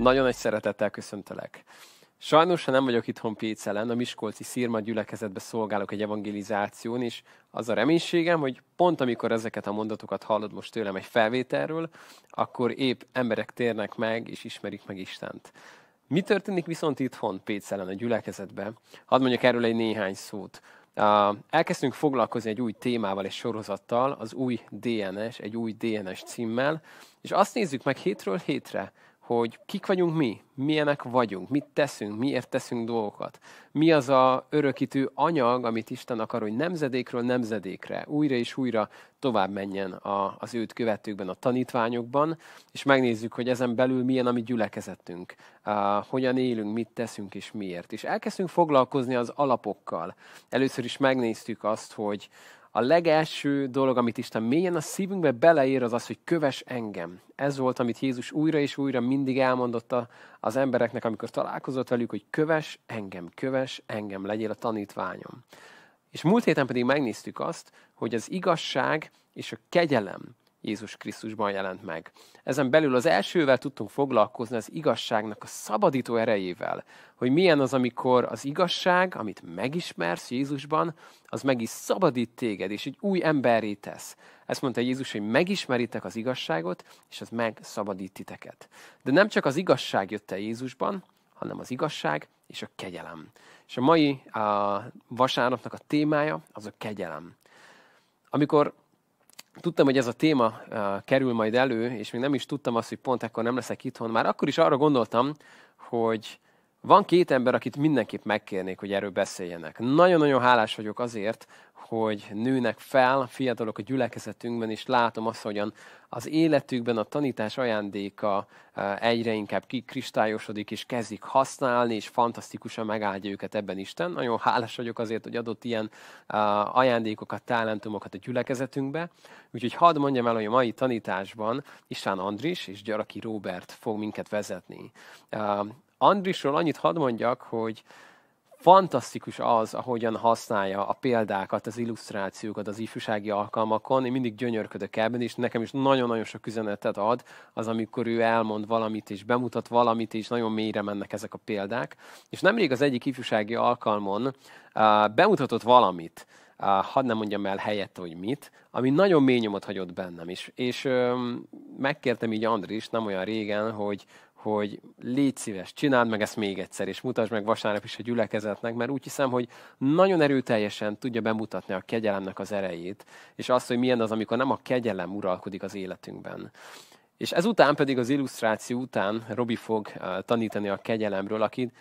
Nagyon egy szeretettel köszöntelek. Sajnos, ha nem vagyok itthon Pécelen, a Miskolci Szirma gyülekezetbe szolgálok egy evangelizáción, és az a reménységem, hogy pont amikor ezeket a mondatokat hallod most tőlem egy felvételről, akkor épp emberek térnek meg, és ismerik meg Istent. Mi történik viszont itthon Pécelen, a gyülekezetben? Hadd mondjak erről egy néhány szót. Elkezdtünk foglalkozni egy új témával, egy sorozattal, az új DNS, egy új DNS címmel, és azt nézzük meg hétről hétre, hogy kik vagyunk mi, milyenek vagyunk, mit teszünk, miért teszünk dolgokat. Mi az a örökítő anyag, amit Isten akar, hogy nemzedékről nemzedékre, újra és újra tovább menjen a, az őt követőkben, a tanítványokban, és megnézzük, hogy ezen belül milyen a mi gyülekezetünk, uh, hogyan élünk, mit teszünk és miért. És elkezdtünk foglalkozni az alapokkal. Először is megnéztük azt, hogy a legelső dolog, amit Isten mélyen a szívünkbe beleír, az az, hogy köves engem. Ez volt, amit Jézus újra és újra mindig elmondotta az embereknek, amikor találkozott velük, hogy köves engem, köves engem, legyél a tanítványom. És múlt héten pedig megnéztük azt, hogy az igazság és a kegyelem Jézus Krisztusban jelent meg. Ezen belül az elsővel tudtunk foglalkozni az igazságnak a szabadító erejével, hogy milyen az, amikor az igazság, amit megismersz Jézusban, az meg is szabadít téged, és egy új emberré tesz. Ezt mondta Jézus, hogy megismeritek az igazságot, és az megszabadít titeket. De nem csak az igazság jött el Jézusban, hanem az igazság és a kegyelem. És a mai a vasárnapnak a témája az a kegyelem. Amikor tudtam, hogy ez a téma uh, kerül majd elő, és még nem is tudtam azt, hogy pont ekkor nem leszek itthon, már akkor is arra gondoltam, hogy van két ember, akit mindenképp megkérnék, hogy erről beszéljenek. Nagyon-nagyon hálás vagyok azért, hogy nőnek fel fiatalok a gyülekezetünkben, és látom azt, hogyan az életükben a tanítás ajándéka egyre inkább kikristályosodik, és kezdik használni, és fantasztikusan megáldja őket ebben Isten. Nagyon hálás vagyok azért, hogy adott ilyen ajándékokat, talentumokat a gyülekezetünkbe. Úgyhogy hadd mondjam el, hogy a mai tanításban István Andris és Gyaraki Robert fog minket vezetni. Andrisról annyit hadd mondjak, hogy fantasztikus az, ahogyan használja a példákat, az illusztrációkat az ifjúsági alkalmakon. Én mindig gyönyörködök ebben, és nekem is nagyon-nagyon sok üzenetet ad az, amikor ő elmond valamit, és bemutat valamit, és nagyon mélyre mennek ezek a példák. És nemrég az egyik ifjúsági alkalmon uh, bemutatott valamit, uh, hadd nem mondjam el helyette, hogy mit, ami nagyon mély nyomot hagyott bennem is. És um, megkértem így Andris nem olyan régen, hogy, hogy légy szíves, csináld meg ezt még egyszer, és mutasd meg vasárnap is a gyülekezetnek, mert úgy hiszem, hogy nagyon erőteljesen tudja bemutatni a kegyelemnek az erejét, és azt, hogy milyen az, amikor nem a kegyelem uralkodik az életünkben. És ezután pedig az illusztráció után Robi fog uh, tanítani a kegyelemről, akit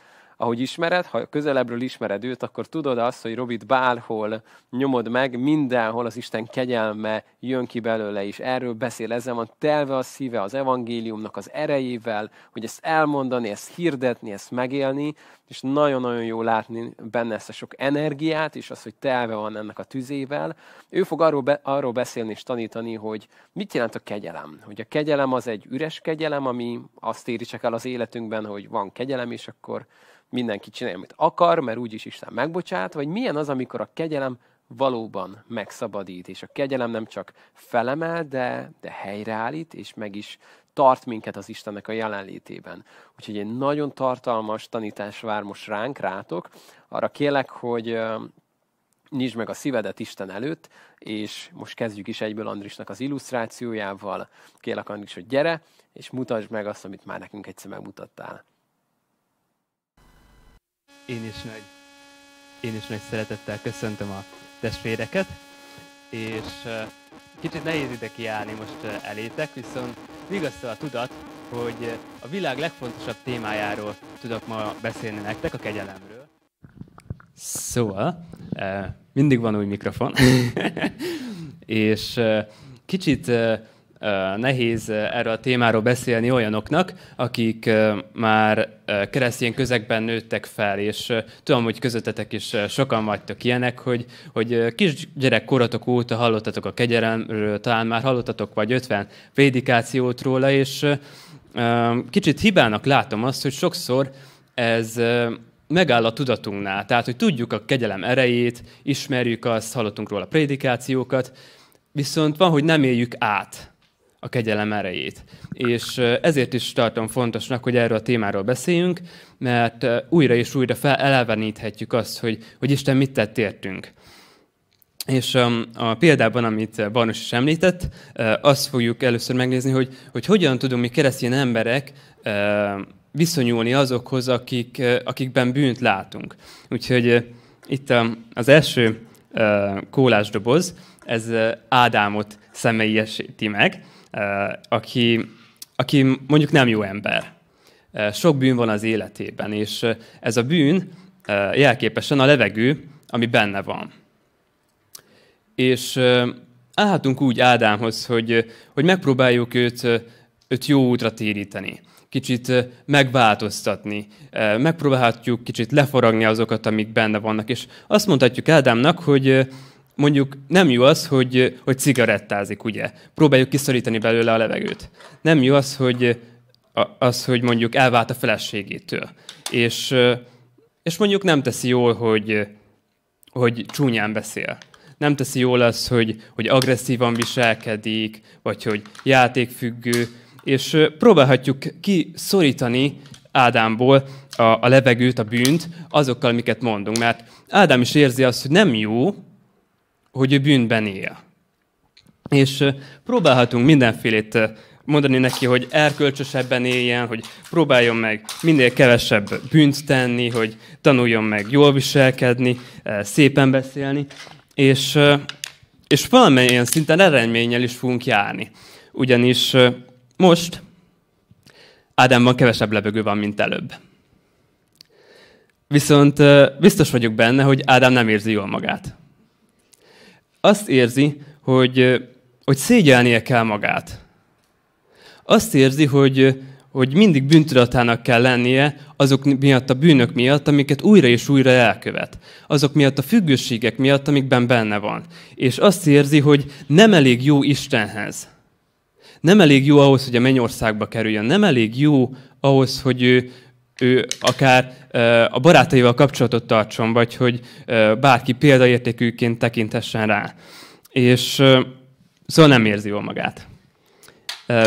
ahogy ismered, ha közelebbről ismered őt, akkor tudod azt, hogy Robit bárhol nyomod meg, mindenhol az Isten kegyelme jön ki belőle, és erről beszél, ezzel van telve a szíve az evangéliumnak az erejével, hogy ezt elmondani, ezt hirdetni, ezt megélni, és nagyon-nagyon jó látni benne ezt a sok energiát, és az, hogy telve van ennek a tüzével. Ő fog arról, be, arról beszélni és tanítani, hogy mit jelent a kegyelem. Hogy a kegyelem az egy üres kegyelem, ami azt éri csak el az életünkben, hogy van kegyelem, és akkor mindenki csinálja, amit akar, mert úgyis Isten megbocsát, vagy milyen az, amikor a kegyelem valóban megszabadít, és a kegyelem nem csak felemel, de, de helyreállít, és meg is tart minket az Istennek a jelenlétében. Úgyhogy egy nagyon tartalmas tanítás vár most ránk, rátok. Arra kélek, hogy nyisd meg a szívedet Isten előtt, és most kezdjük is egyből Andrisnak az illusztrációjával. Kélek Andris, hogy gyere, és mutasd meg azt, amit már nekünk egyszer megmutattál. Én is nagy, én is nagy szeretettel köszöntöm a testvéreket, és kicsit nehéz ide kiállni most elétek, viszont vigasztal a tudat, hogy a világ legfontosabb témájáról tudok ma beszélni nektek, a kegyelemről. Szóval, mindig van új mikrofon, és kicsit nehéz erről a témáról beszélni olyanoknak, akik már keresztény közegben nőttek fel, és tudom, hogy közöttetek is sokan vagytok ilyenek, hogy, hogy kisgyerek korotok óta hallottatok a kegyelemről, talán már hallottatok vagy 50 prédikációt róla, és kicsit hibának látom azt, hogy sokszor ez megáll a tudatunknál. Tehát, hogy tudjuk a kegyelem erejét, ismerjük azt, hallottunk róla prédikációkat, viszont van, hogy nem éljük át a kegyelem erejét. És ezért is tartom fontosnak, hogy erről a témáról beszéljünk, mert újra és újra feleleveníthetjük azt, hogy, hogy Isten mit tett értünk. És a, példában, amit Barnos is említett, azt fogjuk először megnézni, hogy, hogy hogyan tudunk mi keresztény emberek viszonyulni azokhoz, akik, akikben bűnt látunk. Úgyhogy itt az első kólásdoboz, ez Ádámot személyesíti meg, aki, aki mondjuk nem jó ember. Sok bűn van az életében, és ez a bűn jelképesen a levegő, ami benne van. És állhatunk úgy Ádámhoz, hogy, hogy megpróbáljuk őt, őt jó útra téríteni kicsit megváltoztatni. Megpróbálhatjuk kicsit leforagni azokat, amik benne vannak. És azt mondhatjuk Ádámnak, hogy mondjuk nem jó az, hogy, hogy cigarettázik, ugye? Próbáljuk kiszorítani belőle a levegőt. Nem jó az, hogy, az, hogy mondjuk elvált a feleségétől. És, és mondjuk nem teszi jól, hogy, hogy csúnyán beszél. Nem teszi jól az, hogy, hogy agresszívan viselkedik, vagy hogy játékfüggő, és próbálhatjuk kiszorítani Ádámból a, a levegőt, a bűnt azokkal, amiket mondunk. Mert Ádám is érzi azt, hogy nem jó, hogy ő bűnben él. És próbálhatunk mindenfélét mondani neki, hogy erkölcsösebben éljen, hogy próbáljon meg minél kevesebb bűnt tenni, hogy tanuljon meg jól viselkedni, szépen beszélni, és, és valamilyen szinten eredménnyel is fogunk járni. Ugyanis most Ádámban kevesebb lebegő van, mint előbb. Viszont biztos vagyok benne, hogy Ádám nem érzi jól magát. Azt érzi, hogy, hogy szégyelnie kell magát. Azt érzi, hogy, hogy mindig bűntudatának kell lennie azok miatt a bűnök miatt, amiket újra és újra elkövet. Azok miatt a függőségek miatt, amikben benne van. És azt érzi, hogy nem elég jó Istenhez nem elég jó ahhoz, hogy a mennyországba kerüljön, nem elég jó ahhoz, hogy ő, ő akár a barátaival kapcsolatot tartson, vagy hogy bárki példaértékűként tekintessen rá. És szóval nem érzi jól magát.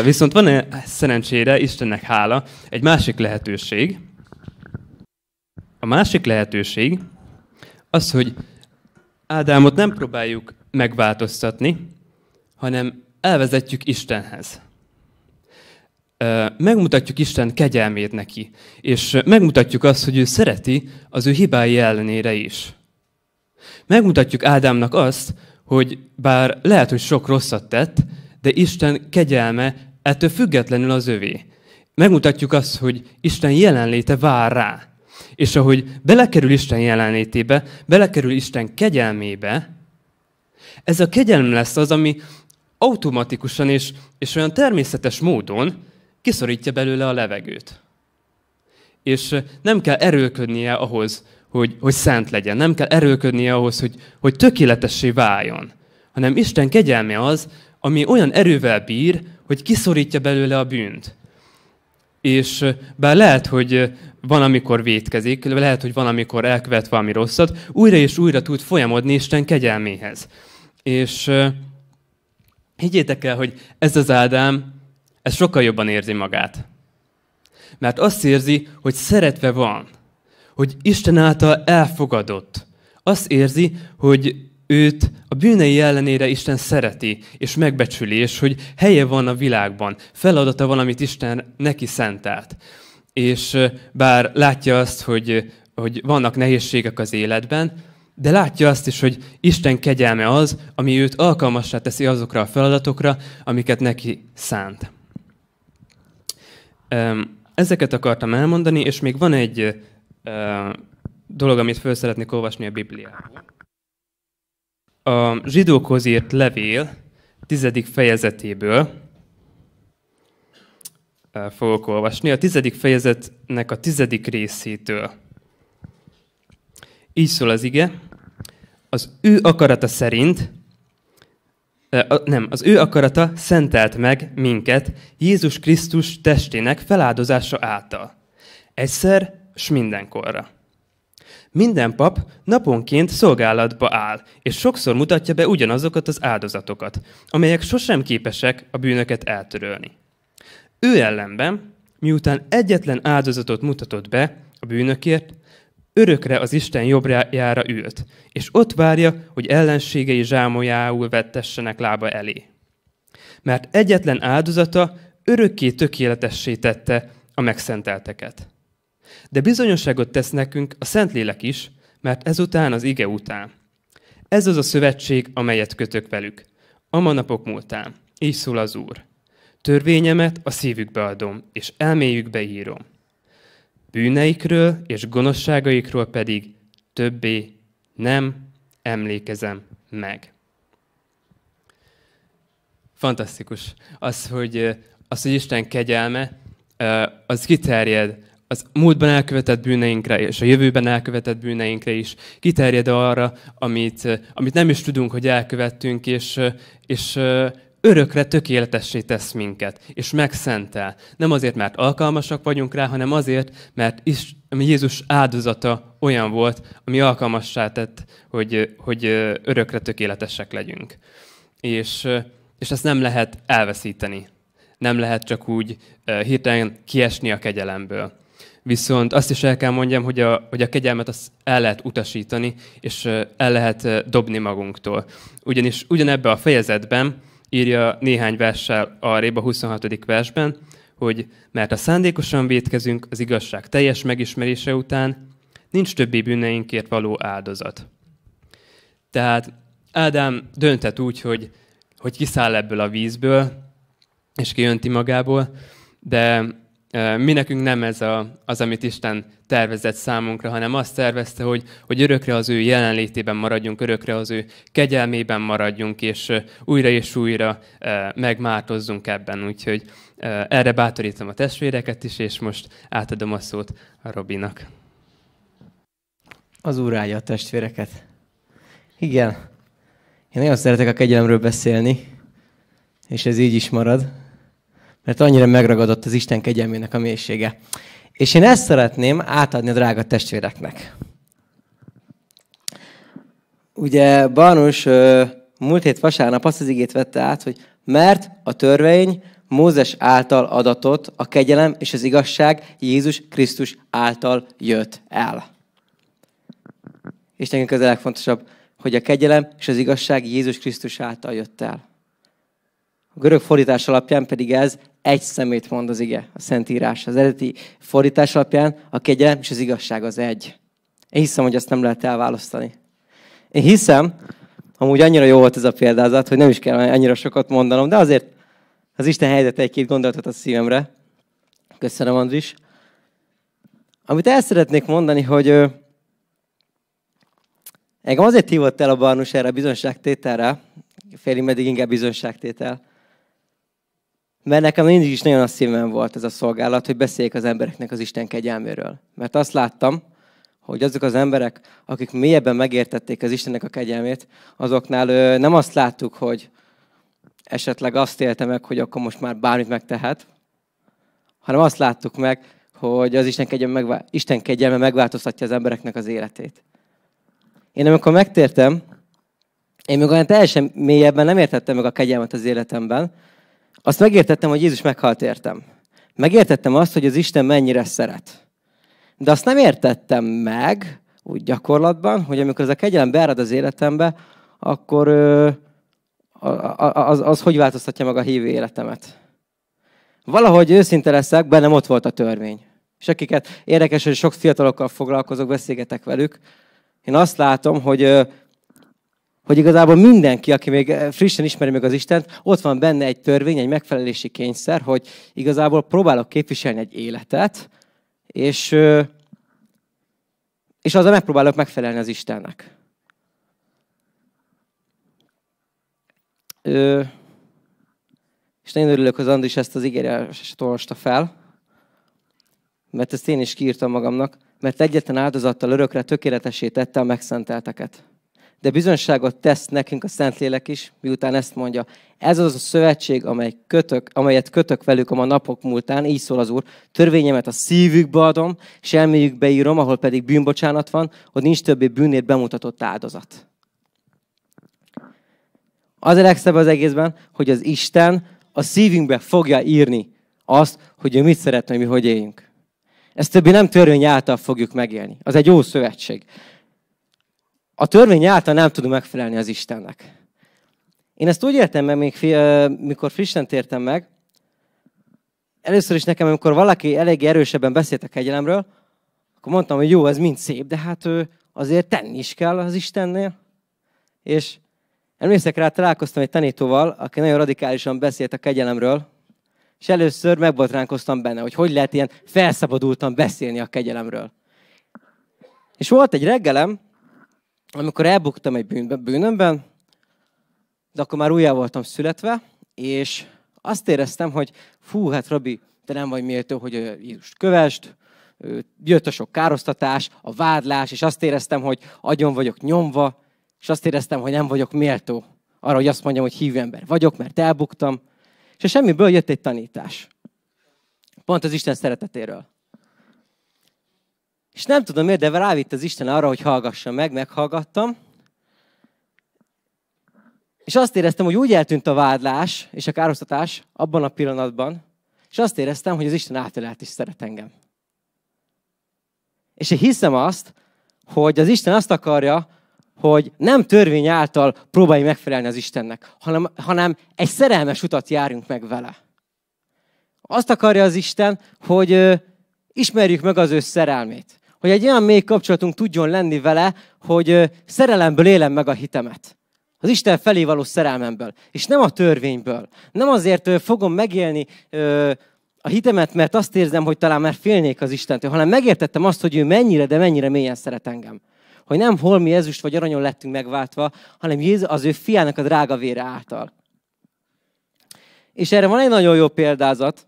Viszont van -e szerencsére, Istennek hála, egy másik lehetőség. A másik lehetőség az, hogy Ádámot nem próbáljuk megváltoztatni, hanem elvezetjük Istenhez. Megmutatjuk Isten kegyelmét neki, és megmutatjuk azt, hogy ő szereti az ő hibái ellenére is. Megmutatjuk Ádámnak azt, hogy bár lehet, hogy sok rosszat tett, de Isten kegyelme ettől függetlenül az övé. Megmutatjuk azt, hogy Isten jelenléte vár rá. És ahogy belekerül Isten jelenlétébe, belekerül Isten kegyelmébe, ez a kegyelm lesz az, ami automatikusan és, és olyan természetes módon kiszorítja belőle a levegőt. És nem kell erőlködnie ahhoz, hogy, hogy szent legyen. Nem kell erőlködnie ahhoz, hogy, hogy tökéletessé váljon. Hanem Isten kegyelme az, ami olyan erővel bír, hogy kiszorítja belőle a bűnt. És bár lehet, hogy van, amikor vétkezik, lehet, hogy van, amikor elkövet valami rosszat, újra és újra tud folyamodni Isten kegyelméhez. És Higgyétek el, hogy ez az Ádám, ez sokkal jobban érzi magát. Mert azt érzi, hogy szeretve van, hogy Isten által elfogadott. Azt érzi, hogy őt a bűnei ellenére Isten szereti, és megbecsüli, és hogy helye van a világban, feladata valamit Isten neki szentelt. És bár látja azt, hogy, hogy vannak nehézségek az életben, de látja azt is, hogy Isten kegyelme az, ami őt alkalmassá teszi azokra a feladatokra, amiket neki szánt. Ezeket akartam elmondani, és még van egy dolog, amit föl szeretnék olvasni a Bibliából. A zsidókhoz írt levél tizedik fejezetéből fogok olvasni. A tizedik fejezetnek a tizedik részétől. Így szól az ige, az ő akarata szerint, nem, az ő akarata szentelt meg minket Jézus Krisztus testének feláldozása által. Egyszer s mindenkorra. Minden pap naponként szolgálatba áll, és sokszor mutatja be ugyanazokat az áldozatokat, amelyek sosem képesek a bűnöket eltörölni. Ő ellenben, miután egyetlen áldozatot mutatott be a bűnökért, örökre az Isten jobbjára ült, és ott várja, hogy ellenségei zsámolyául vettessenek lába elé. Mert egyetlen áldozata örökké tökéletessé tette a megszentelteket. De bizonyosságot tesz nekünk a Szentlélek is, mert ezután az ige után. Ez az a szövetség, amelyet kötök velük. A manapok múltán. Így szól az Úr. Törvényemet a szívükbe adom, és elméjükbe írom. Bűneikről és gonoszságaikról pedig többé nem emlékezem meg. Fantasztikus az, hogy, az, hogy Isten kegyelme, az kiterjed az múltban elkövetett bűneinkre és a jövőben elkövetett bűneinkre is. Kiterjed arra, amit, amit nem is tudunk, hogy elkövettünk, és, és örökre tökéletessé tesz minket, és megszentel. Nem azért, mert alkalmasak vagyunk rá, hanem azért, mert is, Jézus áldozata olyan volt, ami alkalmassá tett, hogy, hogy örökre tökéletesek legyünk. És, és ezt nem lehet elveszíteni. Nem lehet csak úgy hirtelen kiesni a kegyelemből. Viszont azt is el kell mondjam, hogy a, hogy a kegyelmet azt el lehet utasítani, és el lehet dobni magunktól. Ugyanis ugyanebben a fejezetben írja néhány verssel a 26. versben, hogy mert a szándékosan védkezünk az igazság teljes megismerése után, nincs többi bűneinkért való áldozat. Tehát Ádám döntett úgy, hogy, hogy kiszáll ebből a vízből, és kijönti magából, de mi nekünk nem ez a, az, amit Isten tervezett számunkra, hanem azt tervezte, hogy, hogy örökre az ő jelenlétében maradjunk, örökre az ő kegyelmében maradjunk, és újra és újra megmártozzunk ebben. Úgyhogy erre bátorítom a testvéreket is, és most átadom a szót a Robinak. Az úr a testvéreket. Igen. Én nagyon szeretek a kegyelemről beszélni, és ez így is marad mert annyira megragadott az Isten kegyelmének a mélysége. És én ezt szeretném átadni a drága testvéreknek. Ugye Barnus múlt hét vasárnap azt az igét vette át, hogy mert a törvény Mózes által adatot, a kegyelem és az igazság Jézus Krisztus által jött el. És nekünk ez a legfontosabb, hogy a kegyelem és az igazság Jézus Krisztus által jött el. A görög fordítás alapján pedig ez egy szemét mond az ige, a Szentírás. Az eredeti fordítás alapján a kegyelem és az igazság az egy. Én hiszem, hogy ezt nem lehet elválasztani. Én hiszem, amúgy annyira jó volt ez a példázat, hogy nem is kell annyira sokat mondanom, de azért az Isten helyzet egy-két gondolatot a szívemre. Köszönöm, Andris. Amit el szeretnék mondani, hogy engem azért hívott el a Barnus erre a bizonságtételre, félig meddig inkább bizonságtétel, mert nekem mindig is nagyon a szívem volt ez a szolgálat, hogy beszéljek az embereknek az Isten kegyelméről. Mert azt láttam, hogy azok az emberek, akik mélyebben megértették az Istennek a kegyelmét, azoknál nem azt láttuk, hogy esetleg azt élte meg, hogy akkor most már bármit megtehet, hanem azt láttuk meg, hogy az Isten kegyelme, megvá- Isten kegyelme megváltoztatja az embereknek az életét. Én amikor megtértem, én még olyan teljesen mélyebben nem értettem meg a kegyelmet az életemben, azt megértettem, hogy Jézus meghalt értem. Megértettem azt, hogy az Isten mennyire szeret. De azt nem értettem meg, úgy gyakorlatban, hogy amikor ez a kegyelem beárad az életembe, akkor ö, az, az hogy változtatja meg a hívő életemet. Valahogy őszinte leszek, bennem ott volt a törvény. És akiket érdekes, hogy sok fiatalokkal foglalkozok, beszélgetek velük, én azt látom, hogy hogy igazából mindenki, aki még eh, frissen ismeri meg az Istent, ott van benne egy törvény, egy megfelelési kényszer, hogy igazából próbálok képviselni egy életet, és, és azzal megpróbálok megfelelni az Istennek. Ö, és nagyon örülök, hogy Andris ezt az ígéretet olvasta fel, mert ezt én is kiírtam magamnak, mert egyetlen áldozattal örökre tökéletesé tette a megszentelteket. De bizonságot tesz nekünk a Szentlélek is, miután ezt mondja. Ez az a szövetség, amely kötök, amelyet kötök velük a ma napok múltán, így szól az Úr, törvényemet a szívükbe adom, és elméjükbe írom, ahol pedig bűnbocsánat van, hogy nincs többé bűnért bemutatott áldozat. Az a legszebb az egészben, hogy az Isten a szívünkbe fogja írni azt, hogy ő mit szeretne, hogy mi hogy éljünk. Ezt többi nem törvény által fogjuk megélni. Az egy jó szövetség. A törvény által nem tudunk megfelelni az Istennek. Én ezt úgy értem meg, még mikor frissen tértem meg, először is nekem, amikor valaki elég erősebben beszélt a kegyelemről, akkor mondtam, hogy jó, ez mind szép, de hát ő azért tenni is kell az Istennél. És emlékszek rá, találkoztam egy tanítóval, aki nagyon radikálisan beszélt a kegyelemről, és először megbotránkoztam benne, hogy hogy lehet ilyen felszabadultan beszélni a kegyelemről. És volt egy reggelem, amikor elbuktam egy bűnbe, bűnömben, de akkor már újjá voltam születve, és azt éreztem, hogy fú, hát Robi, te nem vagy méltó, hogy Jézust kövest, jött a sok károsztatás, a vádlás, és azt éreztem, hogy agyon vagyok nyomva, és azt éreztem, hogy nem vagyok méltó arra, hogy azt mondjam, hogy hívő ember vagyok, mert elbuktam. És a semmiből jött egy tanítás. Pont az Isten szeretetéről. És nem tudom miért, de rávitt az Isten arra, hogy hallgassam meg, meghallgattam. És azt éreztem, hogy úgy eltűnt a vádlás és a károsztatás abban a pillanatban, és azt éreztem, hogy az Isten átölelt is szeret engem. És én hiszem azt, hogy az Isten azt akarja, hogy nem törvény által próbálj megfelelni az Istennek, hanem, hanem egy szerelmes utat járjunk meg vele. Azt akarja az Isten, hogy ismerjük meg az ő szerelmét. Hogy egy olyan mély kapcsolatunk tudjon lenni vele, hogy szerelemből élem meg a hitemet. Az Isten felé való szerelmemből. És nem a törvényből. Nem azért fogom megélni a hitemet, mert azt érzem, hogy talán már félnék az Istentől, hanem megértettem azt, hogy ő mennyire, de mennyire mélyen szeret engem hogy nem holmi ezüst vagy aranyon lettünk megváltva, hanem Jézus az ő fiának a drága vére által. És erre van egy nagyon jó példázat,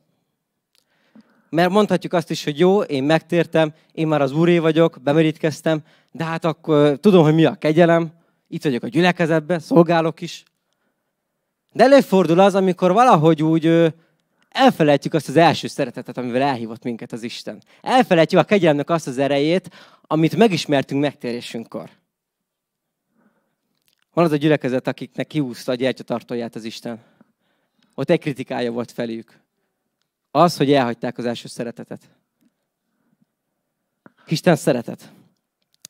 mert mondhatjuk azt is, hogy jó, én megtértem, én már az úré vagyok, bemerítkeztem, de hát akkor tudom, hogy mi a kegyelem, itt vagyok a gyülekezetben, szolgálok is. De előfordul az, amikor valahogy úgy elfelejtjük azt az első szeretetet, amivel elhívott minket az Isten. Elfelejtjük a kegyelemnek azt az erejét, amit megismertünk megtérésünkkor. Van az a gyülekezet, akiknek kiúszta a gyertyatartóját az Isten. Ott egy kritikája volt felük. Az, hogy elhagyták az első szeretetet. Isten szeretet.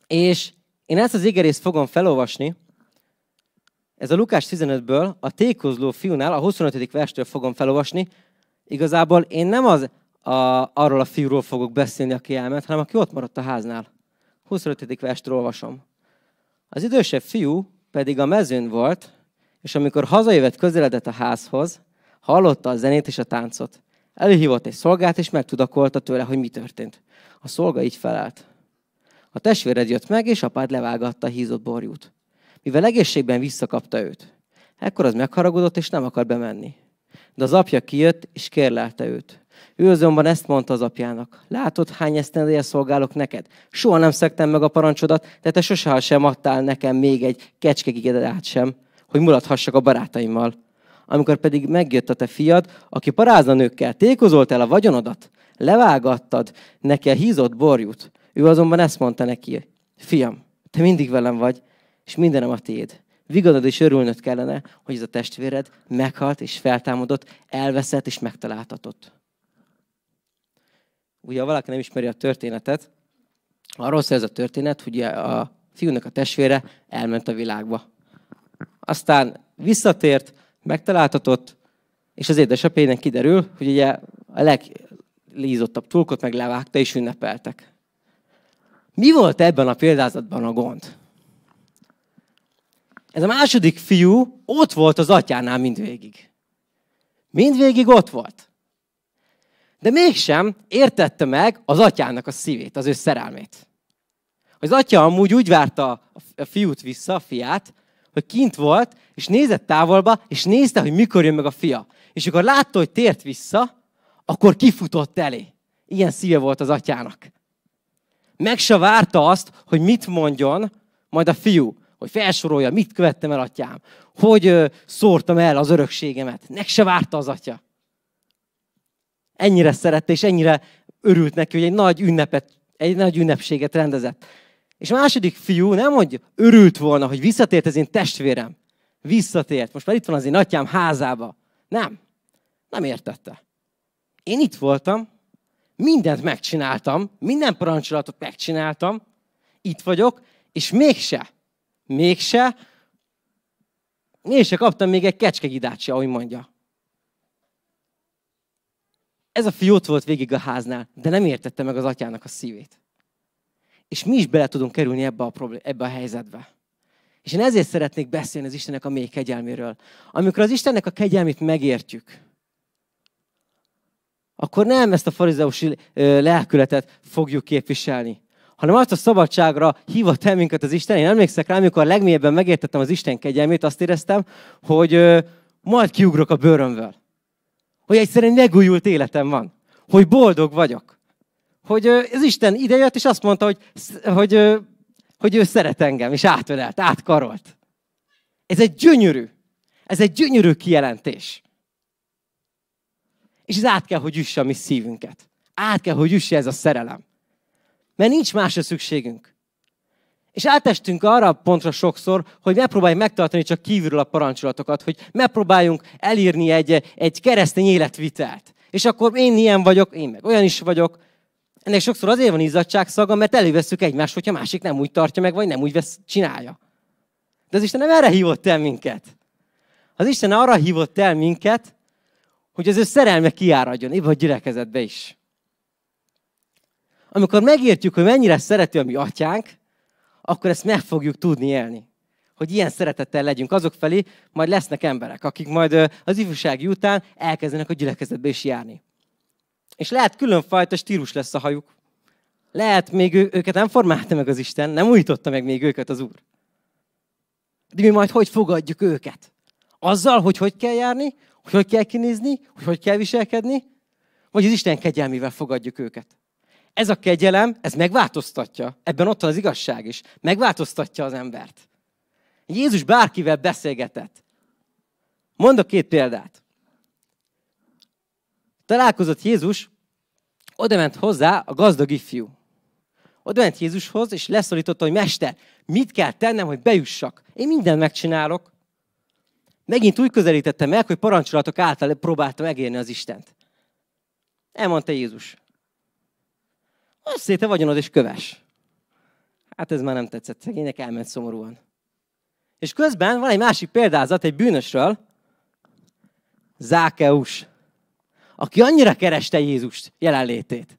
És én ezt az égerészt fogom felolvasni, ez a Lukás 15-ből, a tékozló fiúnál, a 25. verstől fogom felolvasni. Igazából én nem az, a, arról a fiúról fogok beszélni, aki elment, hanem aki ott maradt a háznál. 25. verst olvasom. Az idősebb fiú pedig a mezőn volt, és amikor hazajövet közeledett a házhoz, hallotta a zenét és a táncot. Előhívott egy szolgát, és megtudakolta tőle, hogy mi történt. A szolga így felelt. A testvéred jött meg, és apád levágatta a hízott borjút. Mivel egészségben visszakapta őt. Ekkor az megharagudott, és nem akar bemenni. De az apja kijött, és kérlelte őt. Ő azonban ezt mondta az apjának. Látod, hány esztendeje szolgálok neked? Soha nem szektem meg a parancsodat, de te sosem sem adtál nekem még egy kecskegigedát sem, hogy mulathassak a barátaimmal. Amikor pedig megjött a te fiad, aki parázna nőkkel, tékozolt el a vagyonodat, levágattad neki a hízott borjút. Ő azonban ezt mondta neki, fiam, te mindig velem vagy, és mindenem a tiéd. Vigadod és örülnöd kellene, hogy ez a testvéred meghalt és feltámadott, elveszett és megtaláltatott ugye ha valaki nem ismeri a történetet, arról szól ez a történet, hogy a fiúnak a testvére elment a világba. Aztán visszatért, megtaláltatott, és az édesapjének kiderül, hogy ugye a leglízottabb tulkot meg levágta, és ünnepeltek. Mi volt ebben a példázatban a gond? Ez a második fiú ott volt az atyánál mindvégig. Mindvégig ott volt. De mégsem értette meg az atyának a szívét, az ő szerelmét. Az atya amúgy úgy várta a fiút vissza, a fiát, hogy kint volt, és nézett távolba, és nézte, hogy mikor jön meg a fia. És akkor látta, hogy tért vissza, akkor kifutott elé. Ilyen szíve volt az atyának. Meg se várta azt, hogy mit mondjon majd a fiú. hogy felsorolja, mit követtem el atyám, hogy szórtam el az örökségemet. Nek se várta az atya. Ennyire szerette, és ennyire örült neki, hogy egy nagy ünnepet, egy nagy ünnepséget rendezett. És a második fiú nem, hogy örült volna, hogy visszatért az én testvérem. Visszatért. Most már itt van az én atyám házába. Nem. Nem értette. Én itt voltam, mindent megcsináltam, minden parancsolatot megcsináltam, itt vagyok, és mégse, mégse, mégse kaptam még egy kecskegidát se, ahogy mondja. Ez a fiú ott volt végig a háznál, de nem értette meg az atyának a szívét. És mi is bele tudunk kerülni ebbe a, problé- ebbe a helyzetbe. És én ezért szeretnék beszélni az Istennek a mély kegyelméről. Amikor az Istennek a kegyelmét megértjük, akkor nem ezt a farizeusi lelkületet fogjuk képviselni, hanem azt a szabadságra hívott el minket az Isten. Én emlékszek rá, amikor legmélyebben megértettem az Isten kegyelmét, azt éreztem, hogy majd kiugrok a bőrömből. Hogy egyszerűen megújult életem van. Hogy boldog vagyok. Hogy az Isten idejött, és azt mondta, hogy, hogy, hogy ő szeret engem, és átölelt, átkarolt. Ez egy gyönyörű, ez egy gyönyörű kijelentés. És ez át kell, hogy üsse a mi szívünket. Át kell, hogy üsse ez a szerelem. Mert nincs másra szükségünk. És átestünk arra a pontra sokszor, hogy megpróbáljuk megtartani csak kívülről a parancsolatokat, hogy megpróbáljunk elírni egy, egy keresztény életvitelt. És akkor én ilyen vagyok, én meg olyan is vagyok. Ennek sokszor azért van izzadság szaga, mert előveszük egymást, hogyha másik nem úgy tartja meg, vagy nem úgy vesz, csinálja. De az Isten nem erre hívott el minket. Az Isten arra hívott el minket, hogy az ő szerelme kiáradjon, épp a gyülekezetbe is. Amikor megértjük, hogy mennyire szereti a mi atyánk, akkor ezt meg fogjuk tudni élni. Hogy ilyen szeretettel legyünk azok felé, majd lesznek emberek, akik majd az ifjúsági után elkezdenek a gyülekezetbe is járni. És lehet különfajta stílus lesz a hajuk. Lehet még ő, őket nem formálta meg az Isten, nem újította meg még őket az Úr. De mi majd hogy fogadjuk őket? Azzal, hogy hogy kell járni, hogy hogy kell kinézni, hogy hogy kell viselkedni, vagy az Isten kegyelmével fogadjuk őket. Ez a kegyelem, ez megváltoztatja. Ebben ott van az igazság is. Megváltoztatja az embert. Jézus bárkivel beszélgetett. Mondok két példát. Találkozott Jézus, oda ment hozzá a gazdag ifjú. Oda ment Jézushoz, és leszólította, hogy Mester, mit kell tennem, hogy bejussak? Én mindent megcsinálok. Megint úgy közelítettem meg, hogy parancsolatok által próbálta megérni az Istent. Elmondta Jézus. Azt széte vagyonod és köves. Hát ez már nem tetszett. Szegénynek elment szomorúan. És közben van egy másik példázat egy bűnösről, Zákeus, aki annyira kereste Jézust jelenlétét.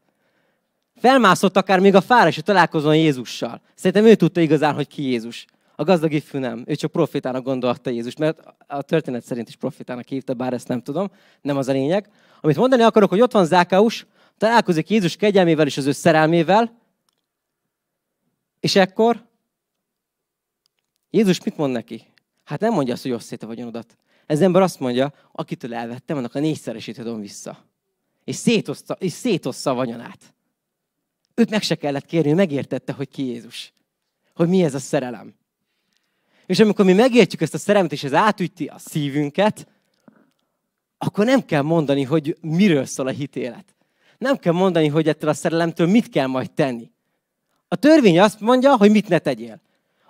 Felmászott akár még a fára, és találkozon Jézussal. Szerintem ő tudta igazán, hogy ki Jézus. A gazdag ifjú nem. Ő csak profitának gondolta Jézus, mert a történet szerint is profitának hívta, bár ezt nem tudom. Nem az a lényeg. Amit mondani akarok, hogy ott van Zákeus, találkozik Jézus kegyelmével és az ő szerelmével, és ekkor Jézus mit mond neki? Hát nem mondja azt, hogy osszét a vagyonodat. Ez ember azt mondja, akitől elvettem, annak a négyszeresét adom vissza. És szétoszta, és szétoszta a vagyonát. Őt meg se kellett kérni, megértette, hogy ki Jézus. Hogy mi ez a szerelem. És amikor mi megértjük ezt a szerelmet, és ez átüti a szívünket, akkor nem kell mondani, hogy miről szól a hitélet. Nem kell mondani, hogy ettől a szerelemtől mit kell majd tenni. A törvény azt mondja, hogy mit ne tegyél.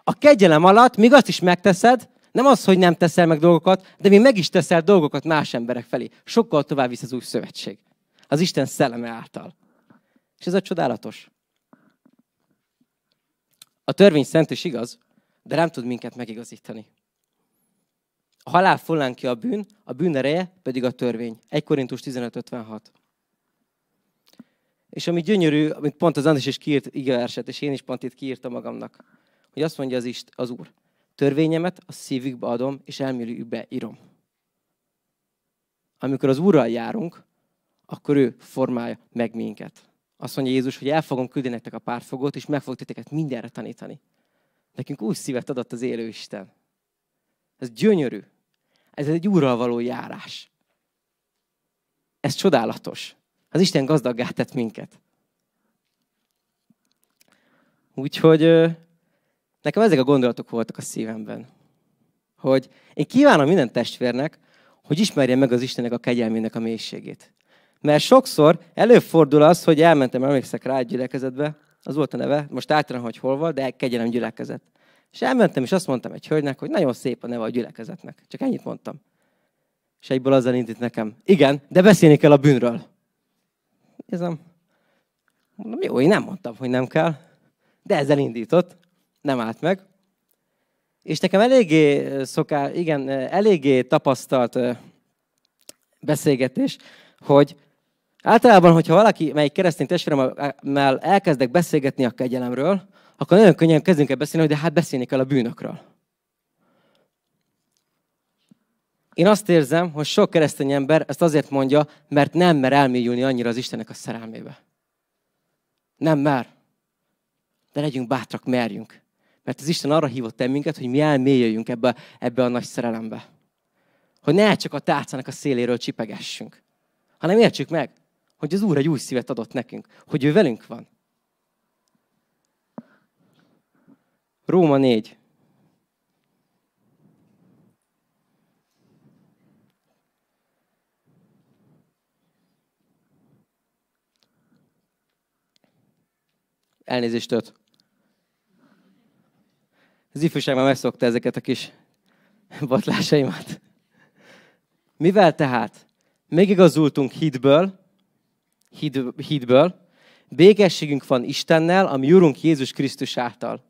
A kegyelem alatt még azt is megteszed, nem az, hogy nem teszel meg dolgokat, de még meg is teszel dolgokat más emberek felé. Sokkal tovább visz az új szövetség. Az Isten szelleme által. És ez a csodálatos. A törvény szent és igaz, de nem tud minket megigazítani. A halál fullán ki a bűn, a bűn ereje pedig a törvény. 1 Korintus 15.56. És ami gyönyörű, amit pont az Andris is kiírt igeverset, és én is pont itt kiírtam magamnak, hogy azt mondja az, Ist, az Úr, törvényemet a szívükbe adom, és elmélyükbe írom. Amikor az Úrral járunk, akkor ő formálja meg minket. Azt mondja Jézus, hogy el fogom küldeni nektek a pártfogót, és meg fog titeket mindenre tanítani. Nekünk úgy szívet adott az élő Isten. Ez gyönyörű. Ez egy úrral való járás. Ez csodálatos. Az Isten gazdaggá tett minket. Úgyhogy nekem ezek a gondolatok voltak a szívemben. Hogy én kívánom minden testvérnek, hogy ismerje meg az Istennek a kegyelmének a mélységét. Mert sokszor előfordul az, hogy elmentem, emlékszek rá egy gyülekezetbe, az volt a neve, most általán, hogy hol volt, de kegyelem gyülekezet. És elmentem, és azt mondtam egy hölgynek, hogy nagyon szép a neve a gyülekezetnek. Csak ennyit mondtam. És egyből azzal indít nekem. Igen, de beszélni kell a bűnről. Nézem. Mondom, jó, én nem mondtam, hogy nem kell. De ezzel indított. Nem állt meg. És nekem eléggé szoká, igen, eléggé tapasztalt beszélgetés, hogy általában, hogyha valaki, melyik keresztény testvéremmel elkezdek beszélgetni a kegyelemről, akkor nagyon könnyen kezdünk el beszélni, hogy de hát beszélni kell a bűnökről. Én azt érzem, hogy sok keresztény ember ezt azért mondja, mert nem mer elmélyülni annyira az Istennek a szerelmébe. Nem mer. De legyünk bátrak, merjünk. Mert az Isten arra hívott el minket, hogy mi elmélyüljünk ebbe, ebbe a nagy szerelembe. Hogy ne csak a tárcának a széléről csipegessünk, hanem értsük meg, hogy az Úr egy új szívet adott nekünk, hogy ő velünk van. Róma 4. Elnézést öt. Az ifjúság már megszokta ezeket a kis botlásaimat. Mivel tehát megigazultunk hitből, hit, hitből, békességünk van Istennel, ami Urunk Jézus Krisztus által.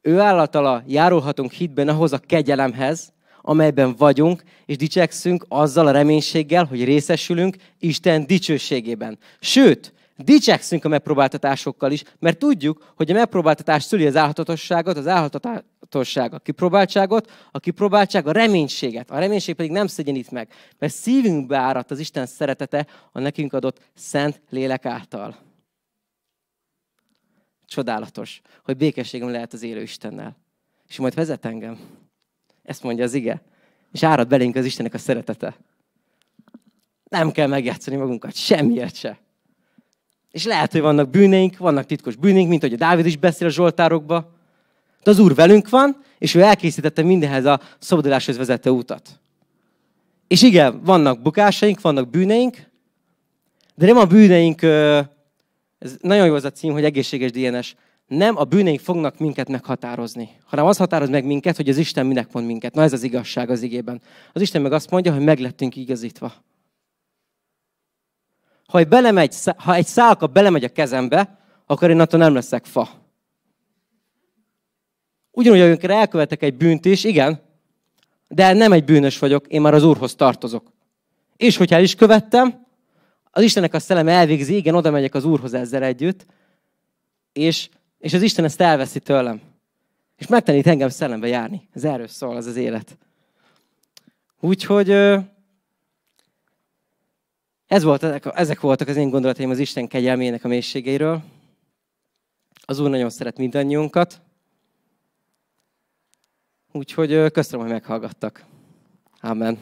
Ő állatala járulhatunk hitben ahhoz a kegyelemhez, amelyben vagyunk, és dicsekszünk azzal a reménységgel, hogy részesülünk Isten dicsőségében. Sőt, dicsekszünk a megpróbáltatásokkal is, mert tudjuk, hogy a megpróbáltatás szüli az álhatatosságot, az álhatatosság a kipróbáltságot, a kipróbáltság a reménységet. A reménység pedig nem szegyenít meg, mert szívünkbe áradt az Isten szeretete a nekünk adott szent lélek által. Csodálatos, hogy békességem lehet az élő Istennel. És majd vezet engem. Ezt mondja az ige. És árad belénk az Istennek a szeretete. Nem kell megjátszani magunkat, semmiért se. És lehet, hogy vannak bűneink, vannak titkos bűneink, mint hogy a Dávid is beszél a Zsoltárokba. De az Úr velünk van, és ő elkészítette mindenhez a szabaduláshoz vezető utat. És igen, vannak bukásaink, vannak bűneink, de nem a bűneink, ez nagyon jó az a cím, hogy egészséges DNS, nem a bűneink fognak minket meghatározni, hanem az határoz meg minket, hogy az Isten minek mond minket. Na ez az igazság az igében. Az Isten meg azt mondja, hogy meglettünk igazítva. Ha egy, belemegy, ha egy szálka belemegy a kezembe, akkor én attól nem leszek fa. Ugyanúgy, amikor elkövetek egy bűnt is, igen, de nem egy bűnös vagyok, én már az Úrhoz tartozok. És hogyha el is követtem, az Istennek a szellem elvégzi, igen, oda megyek az Úrhoz ezzel együtt, és, és az Isten ezt elveszi tőlem. És megtanít engem szellembe járni. Ez erről szól, az az élet. Úgyhogy ez volt, ezek voltak az én gondolataim az Isten kegyelmének a mélységeiről. Az Úr nagyon szeret mindannyiunkat. Úgyhogy köszönöm, hogy meghallgattak. Amen.